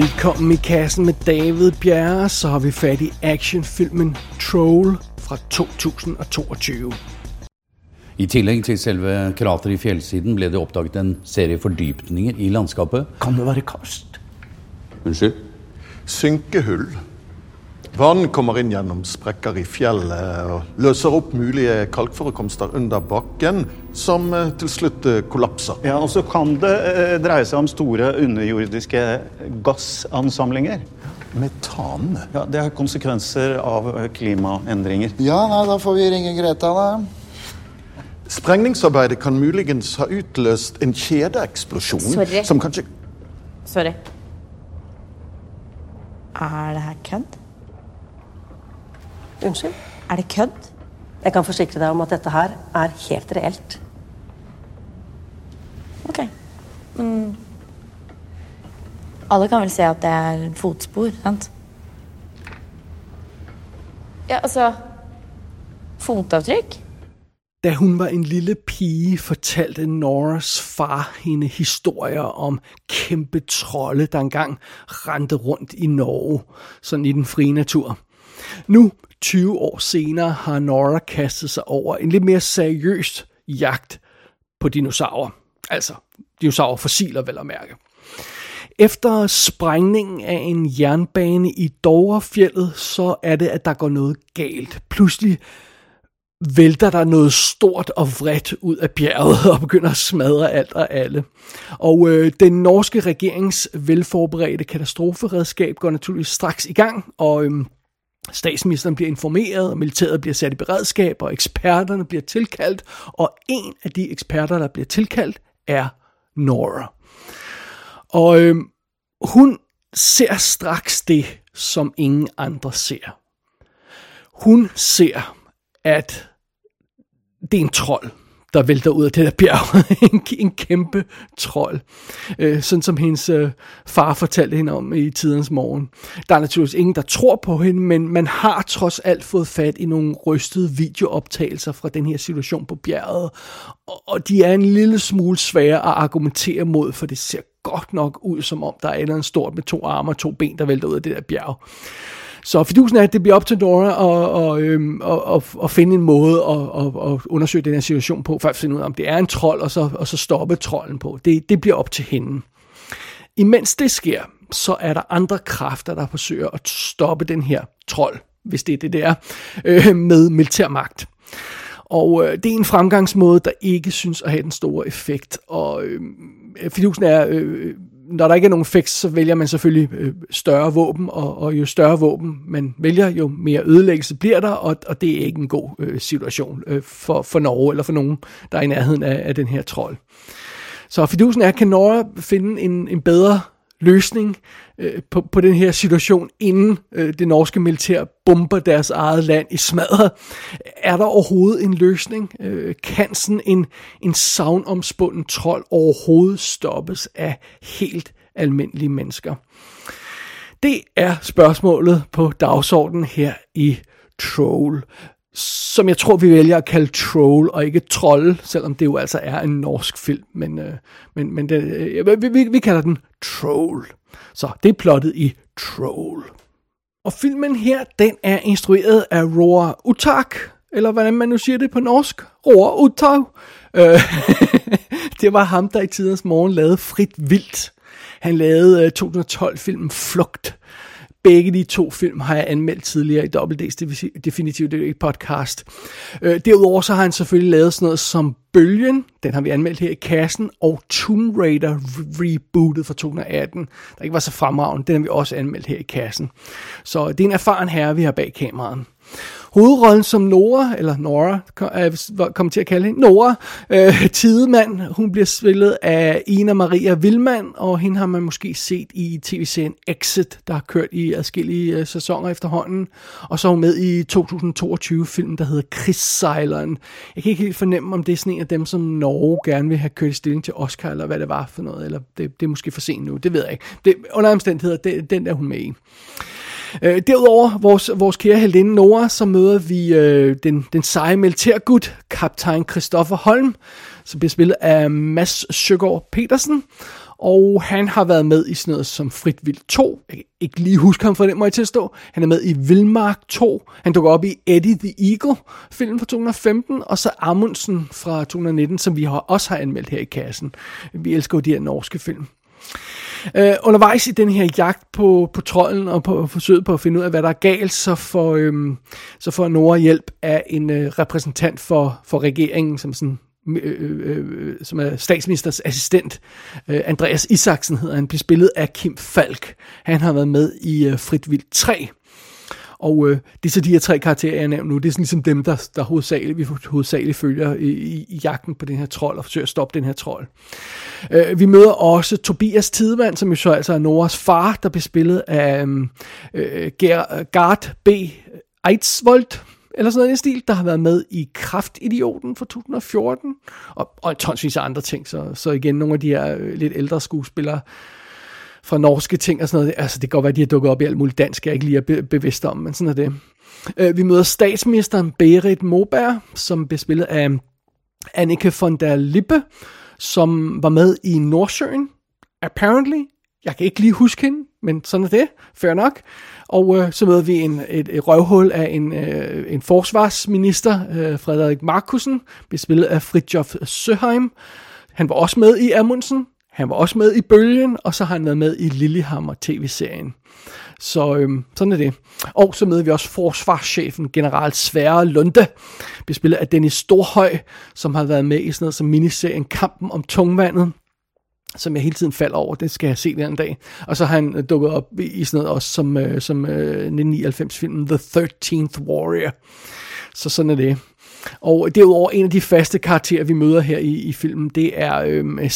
Velkommen i kassen med David Bjerre, så har vi fat i actionfilmen Troll fra 2022. I tillegg til selve krateret i fjellsiden ble det oppdaget en serie fordybninger i landskapet. Kan det være karst? Unnskyld? Synkehull. Vann kommer inn gjennom sprekker i fjellet og løser opp mulige kalkforekomster under bakken, som eh, til slutt eh, kollapser. Ja, og så kan det eh, dreie seg om store underjordiske gassansamlinger. Metan? Ja, Det er konsekvenser av klimaendringer. Ja, nei, da får vi ringe Greta, da. Sprengningsarbeidet kan muligens ha utløst en kjedeeksplosjon Sorry. som kanskje Sorry. Er det her kødd? Unnskyld? Er det kødd? Jeg kan forsikre deg om at dette her er helt reelt. Ok. Men alle kan vel se at det er fotspor, sant? Ja, altså Fotavtrykk? Da hun var en lille pige, fortalte Noras far hende historier om kæmpe trolde, der engang rendte rundt i Norge, sådan i den frie natur. Nu, 20 år senere, har Nora kastet sig over en lidt mere seriøs jagt på dinosaurer. Altså, dinosaurfossiler vel at mærke. Efter sprængningen af en jernbane i Dovrefjellet, så er det, at der går noget galt. Pludselig vælter der noget stort og vredt ud af bjerget og begynder at smadre alt og alle. Og øh, den norske regerings velforberedte katastroferedskab går naturligvis straks i gang, og øh, statsministeren bliver informeret, og militæret bliver sat i beredskab, og eksperterne bliver tilkaldt, og en af de eksperter, der bliver tilkaldt, er Nora. Og øh, hun ser straks det, som ingen andre ser. Hun ser, at det er en trold, der vælter ud af det der bjerg. en, en kæmpe trold. Øh, sådan som hendes øh, far fortalte hende om i tidens morgen. Der er naturligvis ingen, der tror på hende, men man har trods alt fået fat i nogle rystede videooptagelser fra den her situation på bjerget. Og, og de er en lille smule svære at argumentere mod, for det ser godt nok ud, som om der er en eller stort med to arme og to ben, der vælter ud af det der bjerg. Så fidusen er, at det bliver op til Nora og, og, øhm, og, og, og finde en måde at, og, og undersøge den her situation på, for at finde ud af, om det er en trold, og så, og så stoppe trolden på. Det, det bliver op til hende. Imens det sker, så er der andre kræfter, der forsøger at stoppe den her trold, hvis det er det, det er, øh, med militærmagt. Og øh, det er en fremgangsmåde, der ikke synes at have den store effekt. Og øh, fidusen er, øh, når der ikke er nogen fix, så vælger man selvfølgelig øh, større våben, og, og jo større våben man vælger, jo mere ødelæggelse bliver der, og, og det er ikke en god øh, situation øh, for, for Norge, eller for nogen, der er i nærheden af, af den her trold. Så fidusen er, kan Norge finde en, en bedre løsning øh, på, på den her situation, inden øh, det norske militær bomber deres eget land i smadret. Er der overhovedet en løsning? Øh, kan sådan en, en savnomspunden trold overhovedet stoppes af helt almindelige mennesker? Det er spørgsmålet på dagsordenen her i Troll som jeg tror, vi vælger at kalde Troll, og ikke Troll, selvom det jo altså er en norsk film, men, øh, men, men det, øh, vi, vi, vi kalder den Troll. Så det er plottet i Troll. Og filmen her, den er instrueret af Roar Utak, eller hvordan man nu siger det på norsk. Roar Utak. Øh, det var ham, der i tidens morgen lavede Frit Vildt. Han lavede øh, 2012-filmen Flugt. Begge de to film har jeg anmeldt tidligere i WD's Definitive podcast. Øh, derudover så har han selvfølgelig lavet sådan noget som Bølgen, den har vi anmeldt her i kassen, og Tomb Raider rebootet fra 2018, der ikke var så fremragende, den har vi også anmeldt her i kassen. Så det er en erfaren herre, vi har bag kameraet. Hovedrollen som Nora, eller Nora, øh, kommer til at kalde hende, Nora øh, Tidemand, hun bliver spillet af Ina Maria Vilman, og hende har man måske set i tv-serien Exit, der har kørt i adskillige øh, sæsoner efterhånden. Og så er hun med i 2022-filmen, der hedder Krigssejleren. Jeg kan ikke helt fornemme, om det er sådan en af dem, som Norge gerne vil have kørt i stilling til Oscar, eller hvad det var for noget, eller det, det er måske for sent nu, det ved jeg ikke. Det, under omstændigheder, det, den der hun med i. Øh, derudover, vores, vores kære heldinde Nora, så møder vi øh, den, den seje militærgud, kaptajn Christoffer Holm, som bliver spillet af Mads Søgaard Petersen. Og han har været med i sådan noget som Frit Vild 2. Jeg kan ikke lige huske ham for det, må jeg tilstå. Han er med i Vildmark 2. Han dukker op i Eddie the Eagle, filmen fra 2015. Og så Amundsen fra 2019, som vi har også har anmeldt her i kassen. Vi elsker jo de her norske film. Øh, undervejs i den her jagt på, på trolden og på forsøget på at finde ud af, hvad der er galt, så får, øhm, så får Nora hjælp af en øh, repræsentant for, for regeringen, som sådan øh, øh, øh, som er statsministers assistent. Øh, Andreas Isaksen hedder han, bliver spillet af Kim Falk. Han har været med i øh, Frit Vildt 3. Og øh, det er så de her tre karakterer, jeg nævner nu. Det er sådan ligesom dem, der, der hovedsageligt, vi hovedsageligt følger i, i, i jagten på den her trold og forsøger at stoppe den her trold. Øh, vi møder også Tobias Tidemand, som jo så altså er Noras far, der bliver spillet af øhm, øh, Gert B. Eidsvold, eller sådan noget i stil, der har været med i Kraftidioten fra 2014, og, og tonsvis af andre ting, så, så igen nogle af de her øh, lidt ældre skuespillere fra norske ting og sådan noget, altså det kan godt være, at de har dukket op i alt muligt dansk, jeg ikke lige er be- bevidst om, men sådan er det. Øh, vi møder statsministeren Berit Moberg, som bliver spillet af Annike von der Lippe, som var med i Nordsjøen, apparently. Jeg kan ikke lige huske hende, men sådan er det. Fair nok. Og øh, så møder vi en, et, et røvhul af en, øh, en forsvarsminister, øh, Frederik Markusen, bliver spillet af Fridtjof Søheim. Han var også med i Amundsen, han var også med i Bølgen, og så har han været med i Lillehammer tv-serien. Så øhm, sådan er det. Og så møder vi også forsvarschefen, general Sverre Lunde, bespillet af Dennis Storhøj, som har været med i sådan noget som miniserien Kampen om tungvandet som jeg hele tiden falder over. Det skal jeg se den dag. Og så har han øh, dukket op i sådan noget også som, øh, som øh, 1999-filmen The 13th Warrior. Så sådan er det. Og derudover en af de faste karakterer, vi møder her i, i filmen, det er øh,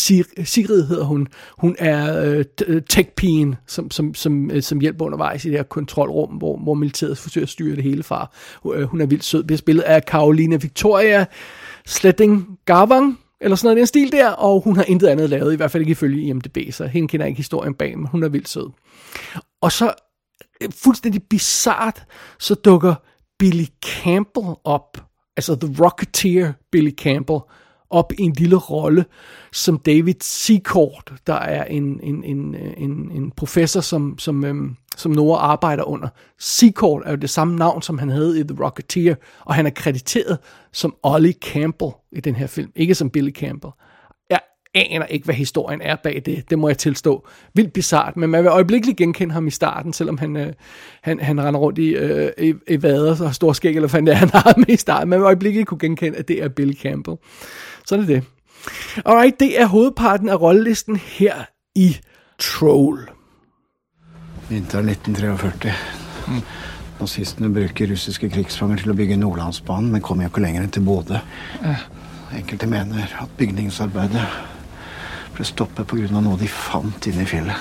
Sigrid hedder hun. Hun er øh, øh, tech-pigen, som, som, som, øh, som hjælper undervejs i det her kontrolrum, hvor, hvor militæret forsøger at styre det hele fra. Øh, hun er vildt sød. Bliver spillet af Caroline Victoria Sletting Garvang, eller sådan noget i den stil der, og hun har intet andet lavet, i hvert fald ikke ifølge IMDb, så hende kender ikke historien bag, men hun er vildt sød. Og så øh, fuldstændig bizart, så dukker Billy Campbell op, altså The Rocketeer Billy Campbell, op i en lille rolle som David Secord, der er en, en, en, en, en professor, som, som, øhm, som Noah arbejder under. Secord er jo det samme navn, som han havde i The Rocketeer, og han er krediteret som Ollie Campbell i den her film, ikke som Billy Campbell. Aner ikke, hvad historien er bag det, det må jeg tilstå. Vildt bizart, men man vil øjeblikkeligt genkende ham i starten, selvom han, øh, han, han render rundt i, øh, i, i vader og stor skæg, eller det, han har med i starten. Man vil øjeblikkeligt kunne genkende, at det er Billy Campbell. Sådan er det. Alright, det er hovedparten af rollelisten her i Troll. Vinteren 1943. Mm. Nazistene bruker russiske krigsfanger til å bygge Nordlandsbanen, men kommer jo ikke lenger enn til Bodø. Enkelte mener at bygningsarbeidet ble stoppet pga. noe de fant inne i fjellet.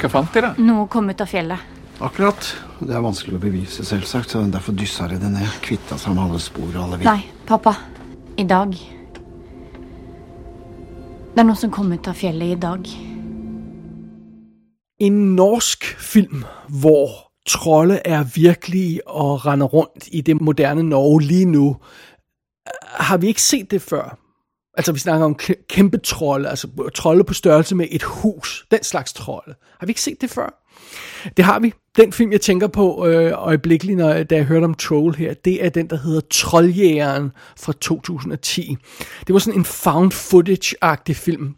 Hva fant de, da? Noe kom ut av fjellet. Akkurat. Det er vanskelig å bevise, selvsagt, så derfor dyssa de det ned. Kvitta seg med alle spor og alle vil. Nei, pappa. I dag. Det er noe som kom ut av fjellet i dag. En norsk film, hvor trolde er virkelige og render rundt i det moderne Norge lige nu. Har vi ikke set det før? Altså, vi snakker om kæmpe trolde, altså trolde på størrelse med et hus. Den slags trolde. Har vi ikke set det før? Det har vi. Den film, jeg tænker på øh, øjeblikkeligt, når, da jeg hørte om Troll her, det er den, der hedder Trolljægeren fra 2010. Det var sådan en found footage-agtig film,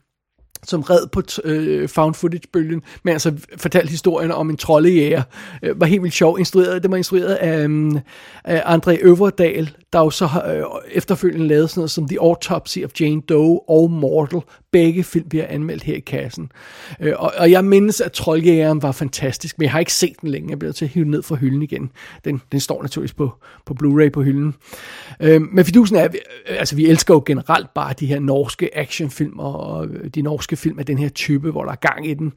som red på øh, found footage-bølgen, men altså fortalte historien om en troldejæger. Øh, var helt vildt sjov. Instrueret, det var instrueret af, um, af André Øverdal, der jo så øh, efterfølgende lavede sådan noget som The Autopsy of Jane Doe og Mortal. Begge film bliver anmeldt her i kassen. Øh, og, og jeg mindes, at Trolljægeren var fantastisk, men jeg har ikke set den længe. Jeg bliver til at hive den ned fra hylden igen. Den, den står naturligvis på, på Blu-ray på hylden. Øh, men fidusen er, øh, altså vi elsker jo generelt bare de her norske actionfilm og øh, de norske film af den her type, hvor der er gang i den.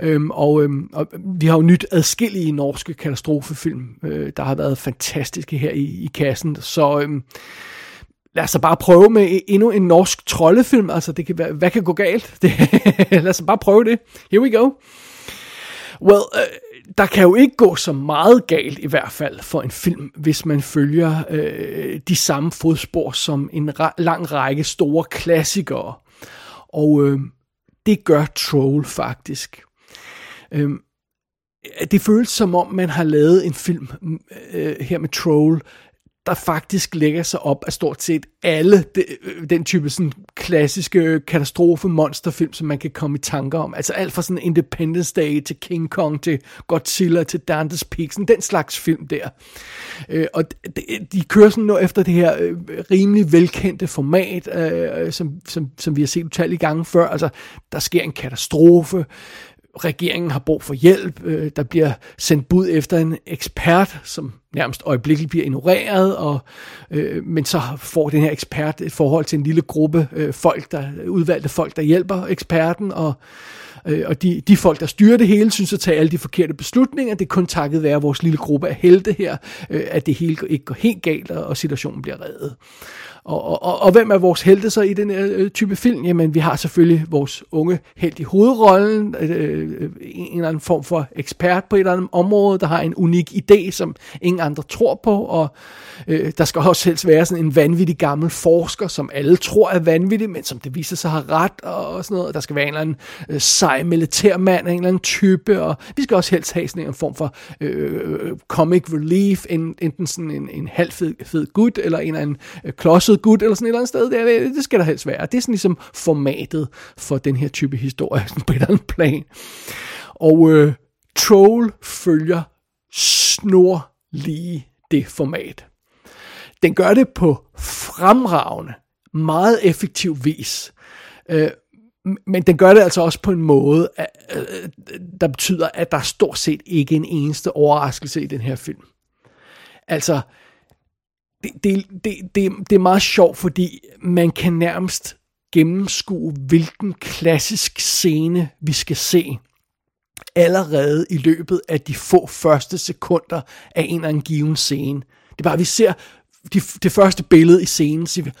Øhm, og, øhm, og vi har jo nyt adskillige norske katastrofefilm, øh, der har været fantastiske her i, i kassen. Så øhm, lad os så bare prøve med e-, endnu en norsk troldefilm. Altså, det kan være, hvad kan gå galt? Det, lad os bare prøve det. Here we go. Well, øh, der kan jo ikke gå så meget galt i hvert fald for en film, hvis man følger øh, de samme fodspor som en ra- lang række store klassikere. Og øh, det gør Troll faktisk. Øhm, det føles som om, man har lavet en film øh, her med Troll, der faktisk lægger sig op af stort set alle de, øh, den type sådan klassiske katastrofe monsterfilm, som man kan komme i tanker om. Altså alt fra sådan Independence Day til King Kong til Godzilla til Dante's Peak, sådan den slags film der. Øh, og de, de kører sådan nu efter det her øh, rimelig velkendte format, øh, øh, som, som, som vi har set utallige gange før. Altså der sker en katastrofe, regeringen har brug for hjælp, øh, der bliver sendt bud efter en ekspert, som nærmest øjeblikkeligt bliver ignoreret, og, øh, men så får den her ekspert et forhold til en lille gruppe øh, folk, der udvalgte folk, der hjælper eksperten, og Øh, og de, de folk, der styrer det hele, synes at tage alle de forkerte beslutninger. Det er kun takket være vores lille gruppe af helte her, øh, at det hele ikke går helt galt, og situationen bliver reddet. Og, og, og, og hvem er vores helte så i den her øh, type film? Jamen, vi har selvfølgelig vores unge held i hovedrollen, øh, øh, en eller anden form for ekspert på et eller andet område, der har en unik idé, som ingen andre tror på, og øh, der skal også helst være sådan en vanvittig gammel forsker, som alle tror er vanvittig, men som det viser sig har ret, og, og sådan noget. Der skal være en eller anden øh, sej militærmand en eller anden type, og vi skal også helst have sådan en form for øh, comic relief, enten sådan en, en halv fed, fed gut, eller en eller anden øh, klodset gut, eller sådan et eller andet sted. Det, det, det skal der helst være. Det er sådan ligesom formatet for den her type historie, sådan på et eller andet plan. Og øh, Troll følger snor lige det format. Den gør det på fremragende, meget effektiv vis. Øh, men den gør det altså også på en måde, øh, øh, der betyder, at der er stort set ikke en eneste overraskelse i den her film. Altså, det, det, det, det, det er meget sjovt, fordi man kan nærmest gennemskue, hvilken klassisk scene vi skal se allerede i løbet af de få første sekunder af en eller anden given scene. Det er bare, at vi ser de, det første billede i scenen, siger vi,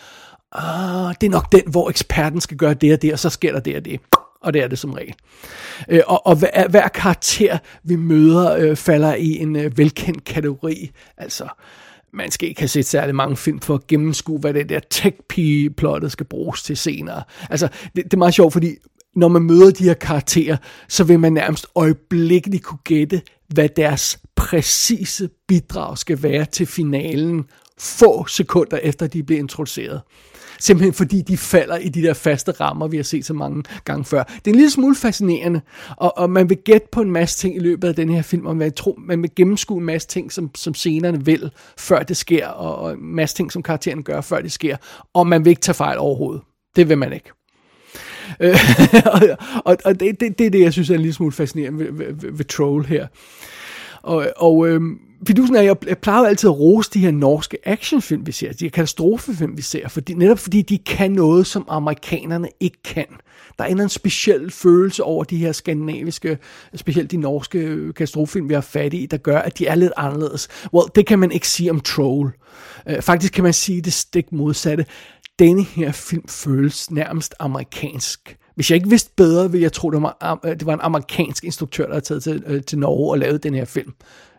ah, det er nok den, hvor eksperten skal gøre det og det, og så sker der det og det. Og det er det som regel. Øh, og, og hver, hver karakter, vi møder, øh, falder i en øh, velkendt kategori. Altså, man skal ikke have set særlig mange film for at gennemskue, hvad det der tech-pige-plottet skal bruges til senere. Altså, det, det er meget sjovt, fordi når man møder de her karakterer, så vil man nærmest øjeblikkeligt kunne gætte, hvad deres præcise bidrag skal være til finalen, få sekunder efter de bliver introduceret. Simpelthen fordi de falder i de der faste rammer, vi har set så mange gange før. Det er en lille smule fascinerende, og, og man vil gætte på en masse ting i løbet af den her film, og man, tror, man vil gennemskue en masse ting, som, som scenerne vil, før det sker, og, og en masse ting, som karakteren gør, før det sker, og man vil ikke tage fejl overhovedet. Det vil man ikke. Øh, og og det, det, det er det, jeg synes er en lille smule fascinerende ved, ved, ved Troll her. Og, og øhm, fidusen er, jeg, jeg plejer altid at rose de her norske actionfilm, vi ser, de her katastrofefilm, vi ser, fordi, netop fordi de kan noget, som amerikanerne ikke kan. Der er en eller anden speciel følelse over de her skandinaviske, specielt de norske øh, katastrofefilm, vi har fat i, der gør, at de er lidt anderledes. Well, det kan man ikke sige om Troll. Øh, faktisk kan man sige det stik modsatte. Denne her film føles nærmest amerikansk. Hvis jeg ikke vidste bedre, ville jeg tro, det var, øh, det var en amerikansk instruktør, der havde taget til, øh, til Norge og lavet den her film.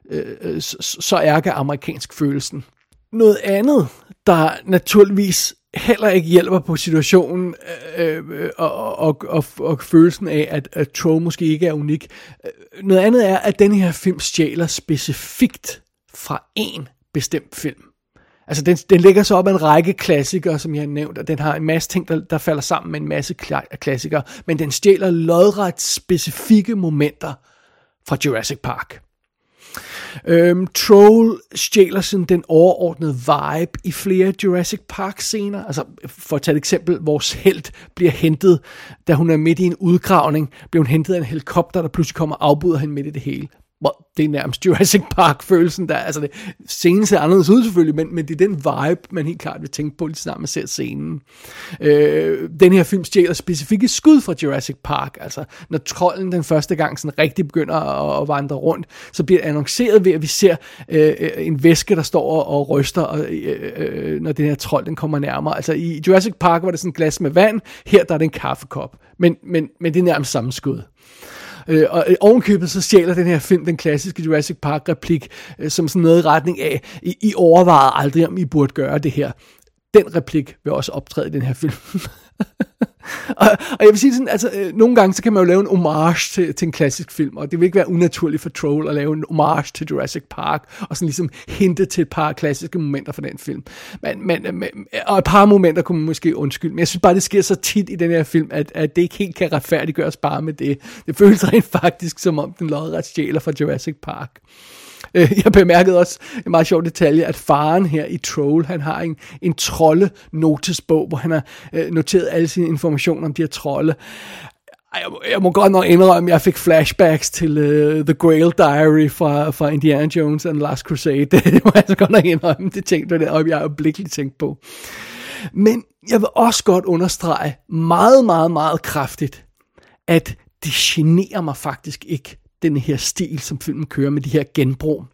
Øh, øh så, så ærger amerikansk følelsen. Noget andet, der naturligvis heller ikke hjælper på situationen øh, øh, og, og, og, og følelsen af, at, at Troll måske ikke er unik. Noget andet er, at den her film stjæler specifikt fra en bestemt film. Altså, den, den ligger så op af en række klassikere, som jeg har nævnt, og den har en masse ting, der, der falder sammen med en masse klassikere, men den stjæler lodret specifikke momenter fra Jurassic Park. Øhm, Troll stjæler sådan den overordnede vibe i flere Jurassic Park scener. Altså for at tage et eksempel, vores held bliver hentet, da hun er midt i en udgravning, bliver hun hentet af en helikopter, der pludselig kommer og afbryder hende midt i det hele det er nærmest Jurassic Park-følelsen, der, altså det, scenen ser anderledes ud selvfølgelig, men, men det er den vibe, man helt klart vil tænke på, lige snart man ser scenen. Øh, den her film stjæler specifikke skud fra Jurassic Park, altså når trolden den første gang sådan rigtig begynder at, at vandre rundt, så bliver det annonceret ved, at vi ser øh, en væske, der står og, og ryster, og, øh, øh, når den her trold den kommer nærmere. Altså i Jurassic Park var det sådan et glas med vand, her der er det en kaffekop, men, men, men det er nærmest samme skud. Øh, og øh, ovenkøbet så stjæler den her film den klassiske Jurassic Park replik, øh, som sådan noget i retning af, I, I overvejede aldrig, om I burde gøre det her. Den replik vil også optræde i den her film. og, og jeg vil sige sådan, altså, øh, nogle gange så kan man jo lave en homage til, til en klassisk film, og det vil ikke være unaturligt for Troll at lave en homage til Jurassic Park, og sådan ligesom hente til et par klassiske momenter fra den film. Men, men, øh, men, øh, og et par momenter kunne man måske undskylde, men jeg synes bare, det sker så tit i den her film, at, at det ikke helt kan retfærdiggøres bare med det. Det føles rent faktisk, som om den lodret stjæler fra Jurassic Park. Øh, Jeg bemærkede også en meget sjov detalje, at faren her i Troll, han har en, en trolde notesbog, hvor han har øh, noteret alle sine informationer om de her trolde. Jeg må, jeg må godt nok indrømme, at jeg fik flashbacks til uh, The Grail Diary fra, fra Indiana Jones and the Last Crusade. Det må jeg altså godt nok indrømme. Det tænkte jeg, og jeg har øjeblikkeligt tænkt på. Men jeg vil også godt understrege meget, meget, meget kraftigt, at det generer mig faktisk ikke, den her stil, som filmen kører med de her genbrug.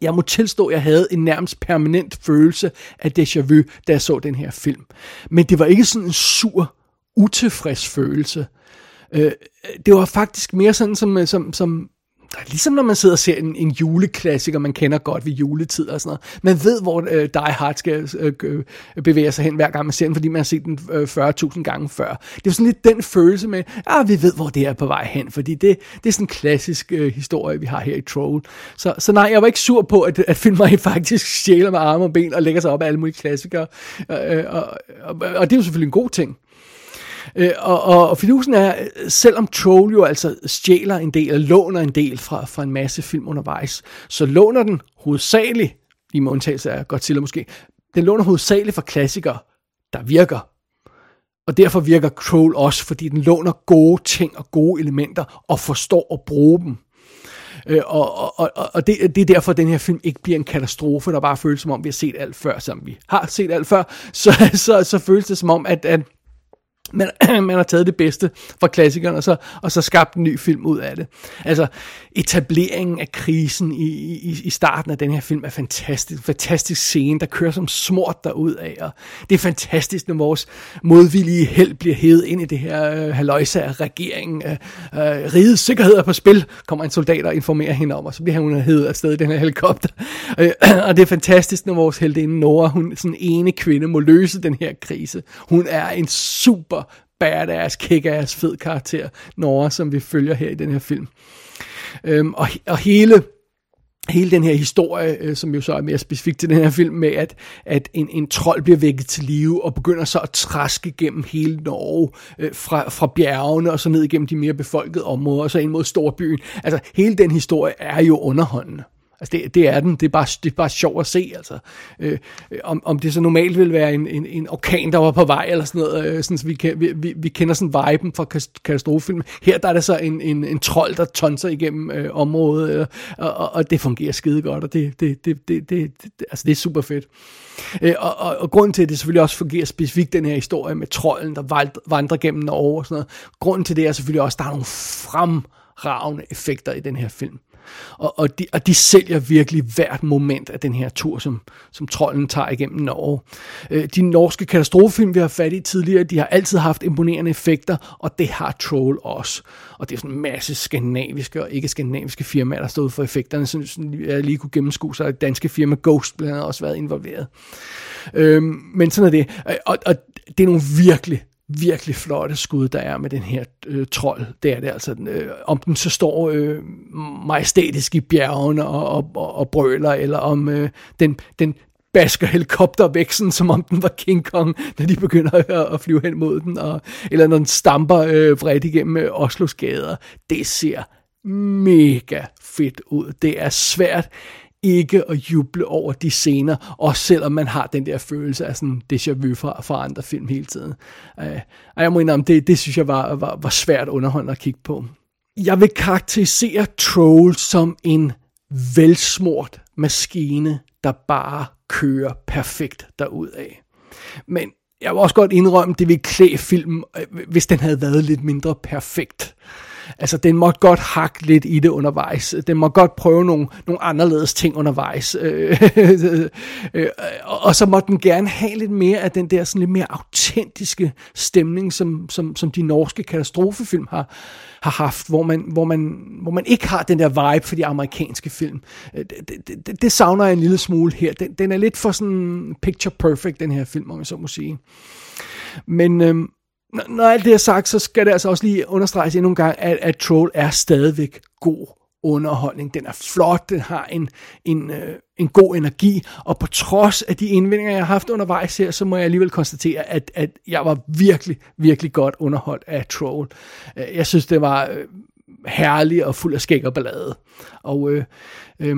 Jeg må tilstå, at jeg havde en nærmest permanent følelse af déjà vu, da jeg så den her film. Men det var ikke sådan en sur, utilfreds følelse. Øh, det var faktisk mere sådan som, som, som Ligesom når man sidder og ser en, en juleklassiker, man kender godt ved juletid og sådan noget. Man ved, hvor øh, Die Hard skal øh, øh bevæge sig hen, hver gang man ser den, fordi man har set den øh, 40.000 gange før. Det er sådan lidt den følelse med, ah, vi ved, hvor det er på vej hen, fordi det, det er sådan en klassisk øh, historie, vi har her i Troll. Så, så nej, jeg var ikke sur på, at, at filmen faktisk sjæler med arme og ben og lægger sig op af alle mulige klassikere. Øh, øh og, og, og det er jo selvfølgelig en god ting. Øh, og, og, og fidusen er, selvom Troll jo altså stjæler en del, eller låner en del fra, fra en masse film undervejs, så låner den hovedsageligt, i med undtagelse af Godzilla måske, den låner hovedsageligt fra klassikere, der virker. Og derfor virker Troll også, fordi den låner gode ting og gode elementer, og forstår at bruge dem. Øh, og og, og, og det, det er derfor, at den her film ikke bliver en katastrofe, der bare føles som om, vi har set alt før, som vi har set alt før. Så, så, så føles det som om, at, at man, man har taget det bedste fra klassikeren, og så, og så skabt en ny film ud af det. Altså, etableringen af krisen i, i, i starten af den her film er fantastisk. Fantastisk scene, der kører som smort derud af, og det er fantastisk, når vores modvillige held bliver hævet ind i det her øh, haløjse af regeringen. Øh, øh, rigets sikkerhed er på spil, kommer en soldat og informerer hende om, og så bliver hun hævet afsted i den her helikopter. Øh, og det er fantastisk, når vores heldinde Nora, hun sådan ene kvinde, må løse den her krise. Hun er en super badass, kick-ass, fed karakter, Nora, som vi følger her i den her film. Øhm, og, og hele hele den her historie, øh, som jo så er mere specifikt til den her film, med at, at en, en trold bliver vækket til live og begynder så at traske gennem hele Norge, øh, fra, fra bjergene og så ned igennem de mere befolkede områder, og så ind mod storbyen. Altså, hele den historie er jo underholdende. Altså det, det er den, det er bare, det er bare sjovt at se, altså. Øh, øh, om, om det så normalt vil være en, en, en orkan, der var på vej, eller sådan noget, øh, sådan, så vi, kan, vi, vi, vi kender sådan viben fra katastrofefilm. Her der er det så en, en, en trold, der tonser igennem øh, området, øh, og, og det fungerer skide godt, og det, det, det, det, det, det, altså det er super fedt. Øh, og, og, og grunden til, at det selvfølgelig også fungerer specifikt, den her historie med trolden, der vandrer gennem Norge og sådan noget, grunden til det er selvfølgelig også, at der er nogle fremragende effekter i den her film. Og, og, de, og de sælger virkelig hvert moment af den her tur, som, som trolden tager igennem Norge. Øh, de norske katastrofefilm, vi har fat i tidligere, de har altid haft imponerende effekter, og det har Troll også. Og det er sådan en masse skandinaviske og ikke skandinaviske firmaer, der stod for effekterne, så jeg lige kunne gennemskue, så danske firma Ghost blandt andet også været involveret. Øhm, men sådan er det. Øh, og, og det er nogle virkelig virkelig flotte skud, der er med den her øh, trold. Det er det altså. Øh, om den så står øh, majestætisk i bjergene og, og, og, og brøler, eller om øh, den, den basker helikoptervæksten, som om den var King Kong, når de begynder at, at flyve hen mod den, og, eller når den stamper øh, vredt igennem øh, Oslos gader. Det ser mega fedt ud. Det er svært ikke at juble over de scener, også selvom man har den der følelse af sådan déjà vu fra, fra andre film hele tiden. Uh, og jeg må indrømme, det, det synes jeg var, var, var svært underholdende at kigge på. Jeg vil karakterisere Troll som en velsmurt maskine, der bare kører perfekt af. Men jeg vil også godt indrømme, det ville klæde filmen, øh, hvis den havde været lidt mindre perfekt. Altså, den måtte godt hakke lidt i det undervejs. Den må godt prøve nogle, nogle anderledes ting undervejs. Øh, øh, og så måtte den gerne have lidt mere af den der sådan lidt mere autentiske stemning, som, som, som de norske katastrofefilm har, har haft, hvor man, hvor, man, hvor man ikke har den der vibe for de amerikanske film. Øh, det, det, det, det savner jeg en lille smule her. Den, den er lidt for sådan picture perfect, den her film, om jeg så må sige. Men, øhm, når, når alt det er sagt, så skal det altså også lige understreges endnu en gang, at, at Troll er stadigvæk god underholdning. Den er flot, den har en, en, øh, en god energi, og på trods af de indvendinger, jeg har haft undervejs her, så må jeg alligevel konstatere, at, at jeg var virkelig, virkelig godt underholdt af Troll. Øh, jeg synes, det var øh, herlig og fuld af skæg og ballade. Og øh, øh,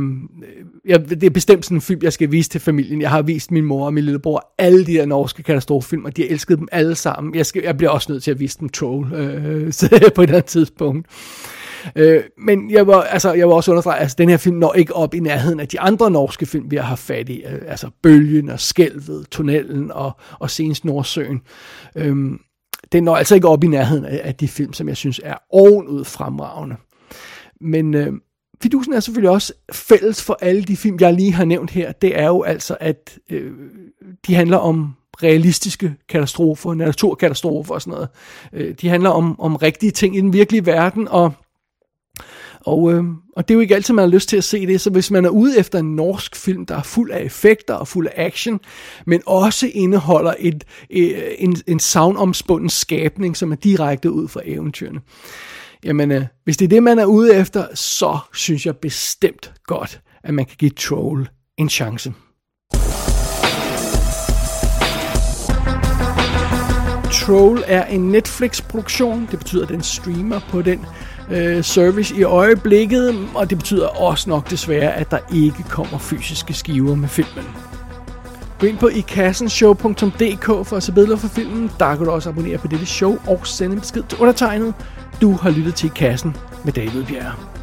ja, det er bestemt sådan en film, jeg skal vise til familien. Jeg har vist min mor og min lillebror alle de der norske katastrofefilm, og de har elsket dem alle sammen. Jeg, skal, jeg bliver også nødt til at vise dem Troll øh, på et andet tidspunkt. Øh, men jeg var, altså, jeg var også understrege, at altså, den her film når ikke op i nærheden af de andre norske film, vi har haft fat i. Øh, altså Bølgen og Skælvet, Tunnelen og, og senest Nordsøen. Øh, den når altså ikke op i nærheden af, af de film, som jeg synes er ovenud fremragende. Men øh, fidusen er selvfølgelig også fælles for alle de film, jeg lige har nævnt her. Det er jo altså, at øh, de handler om realistiske katastrofer, naturkatastrofer og sådan noget. Øh, de handler om, om rigtige ting i den virkelige verden, og og, øh, og det er jo ikke altid, man har lyst til at se det, så hvis man er ude efter en norsk film, der er fuld af effekter og fuld af action, men også indeholder et, øh, en, en savnomspunden skabning, som er direkte ud fra eventyrene, jamen øh, hvis det er det, man er ude efter, så synes jeg bestemt godt, at man kan give Troll en chance. Troll er en Netflix-produktion. Det betyder, at den streamer på den øh, service i øjeblikket, og det betyder også nok desværre, at der ikke kommer fysiske skiver med filmen. Gå ind på ikassenshow.dk for at se billeder for filmen. Der kan du også abonnere på dette show og sende en besked til undertegnet. Du har lyttet til I Kassen med David Bjerre.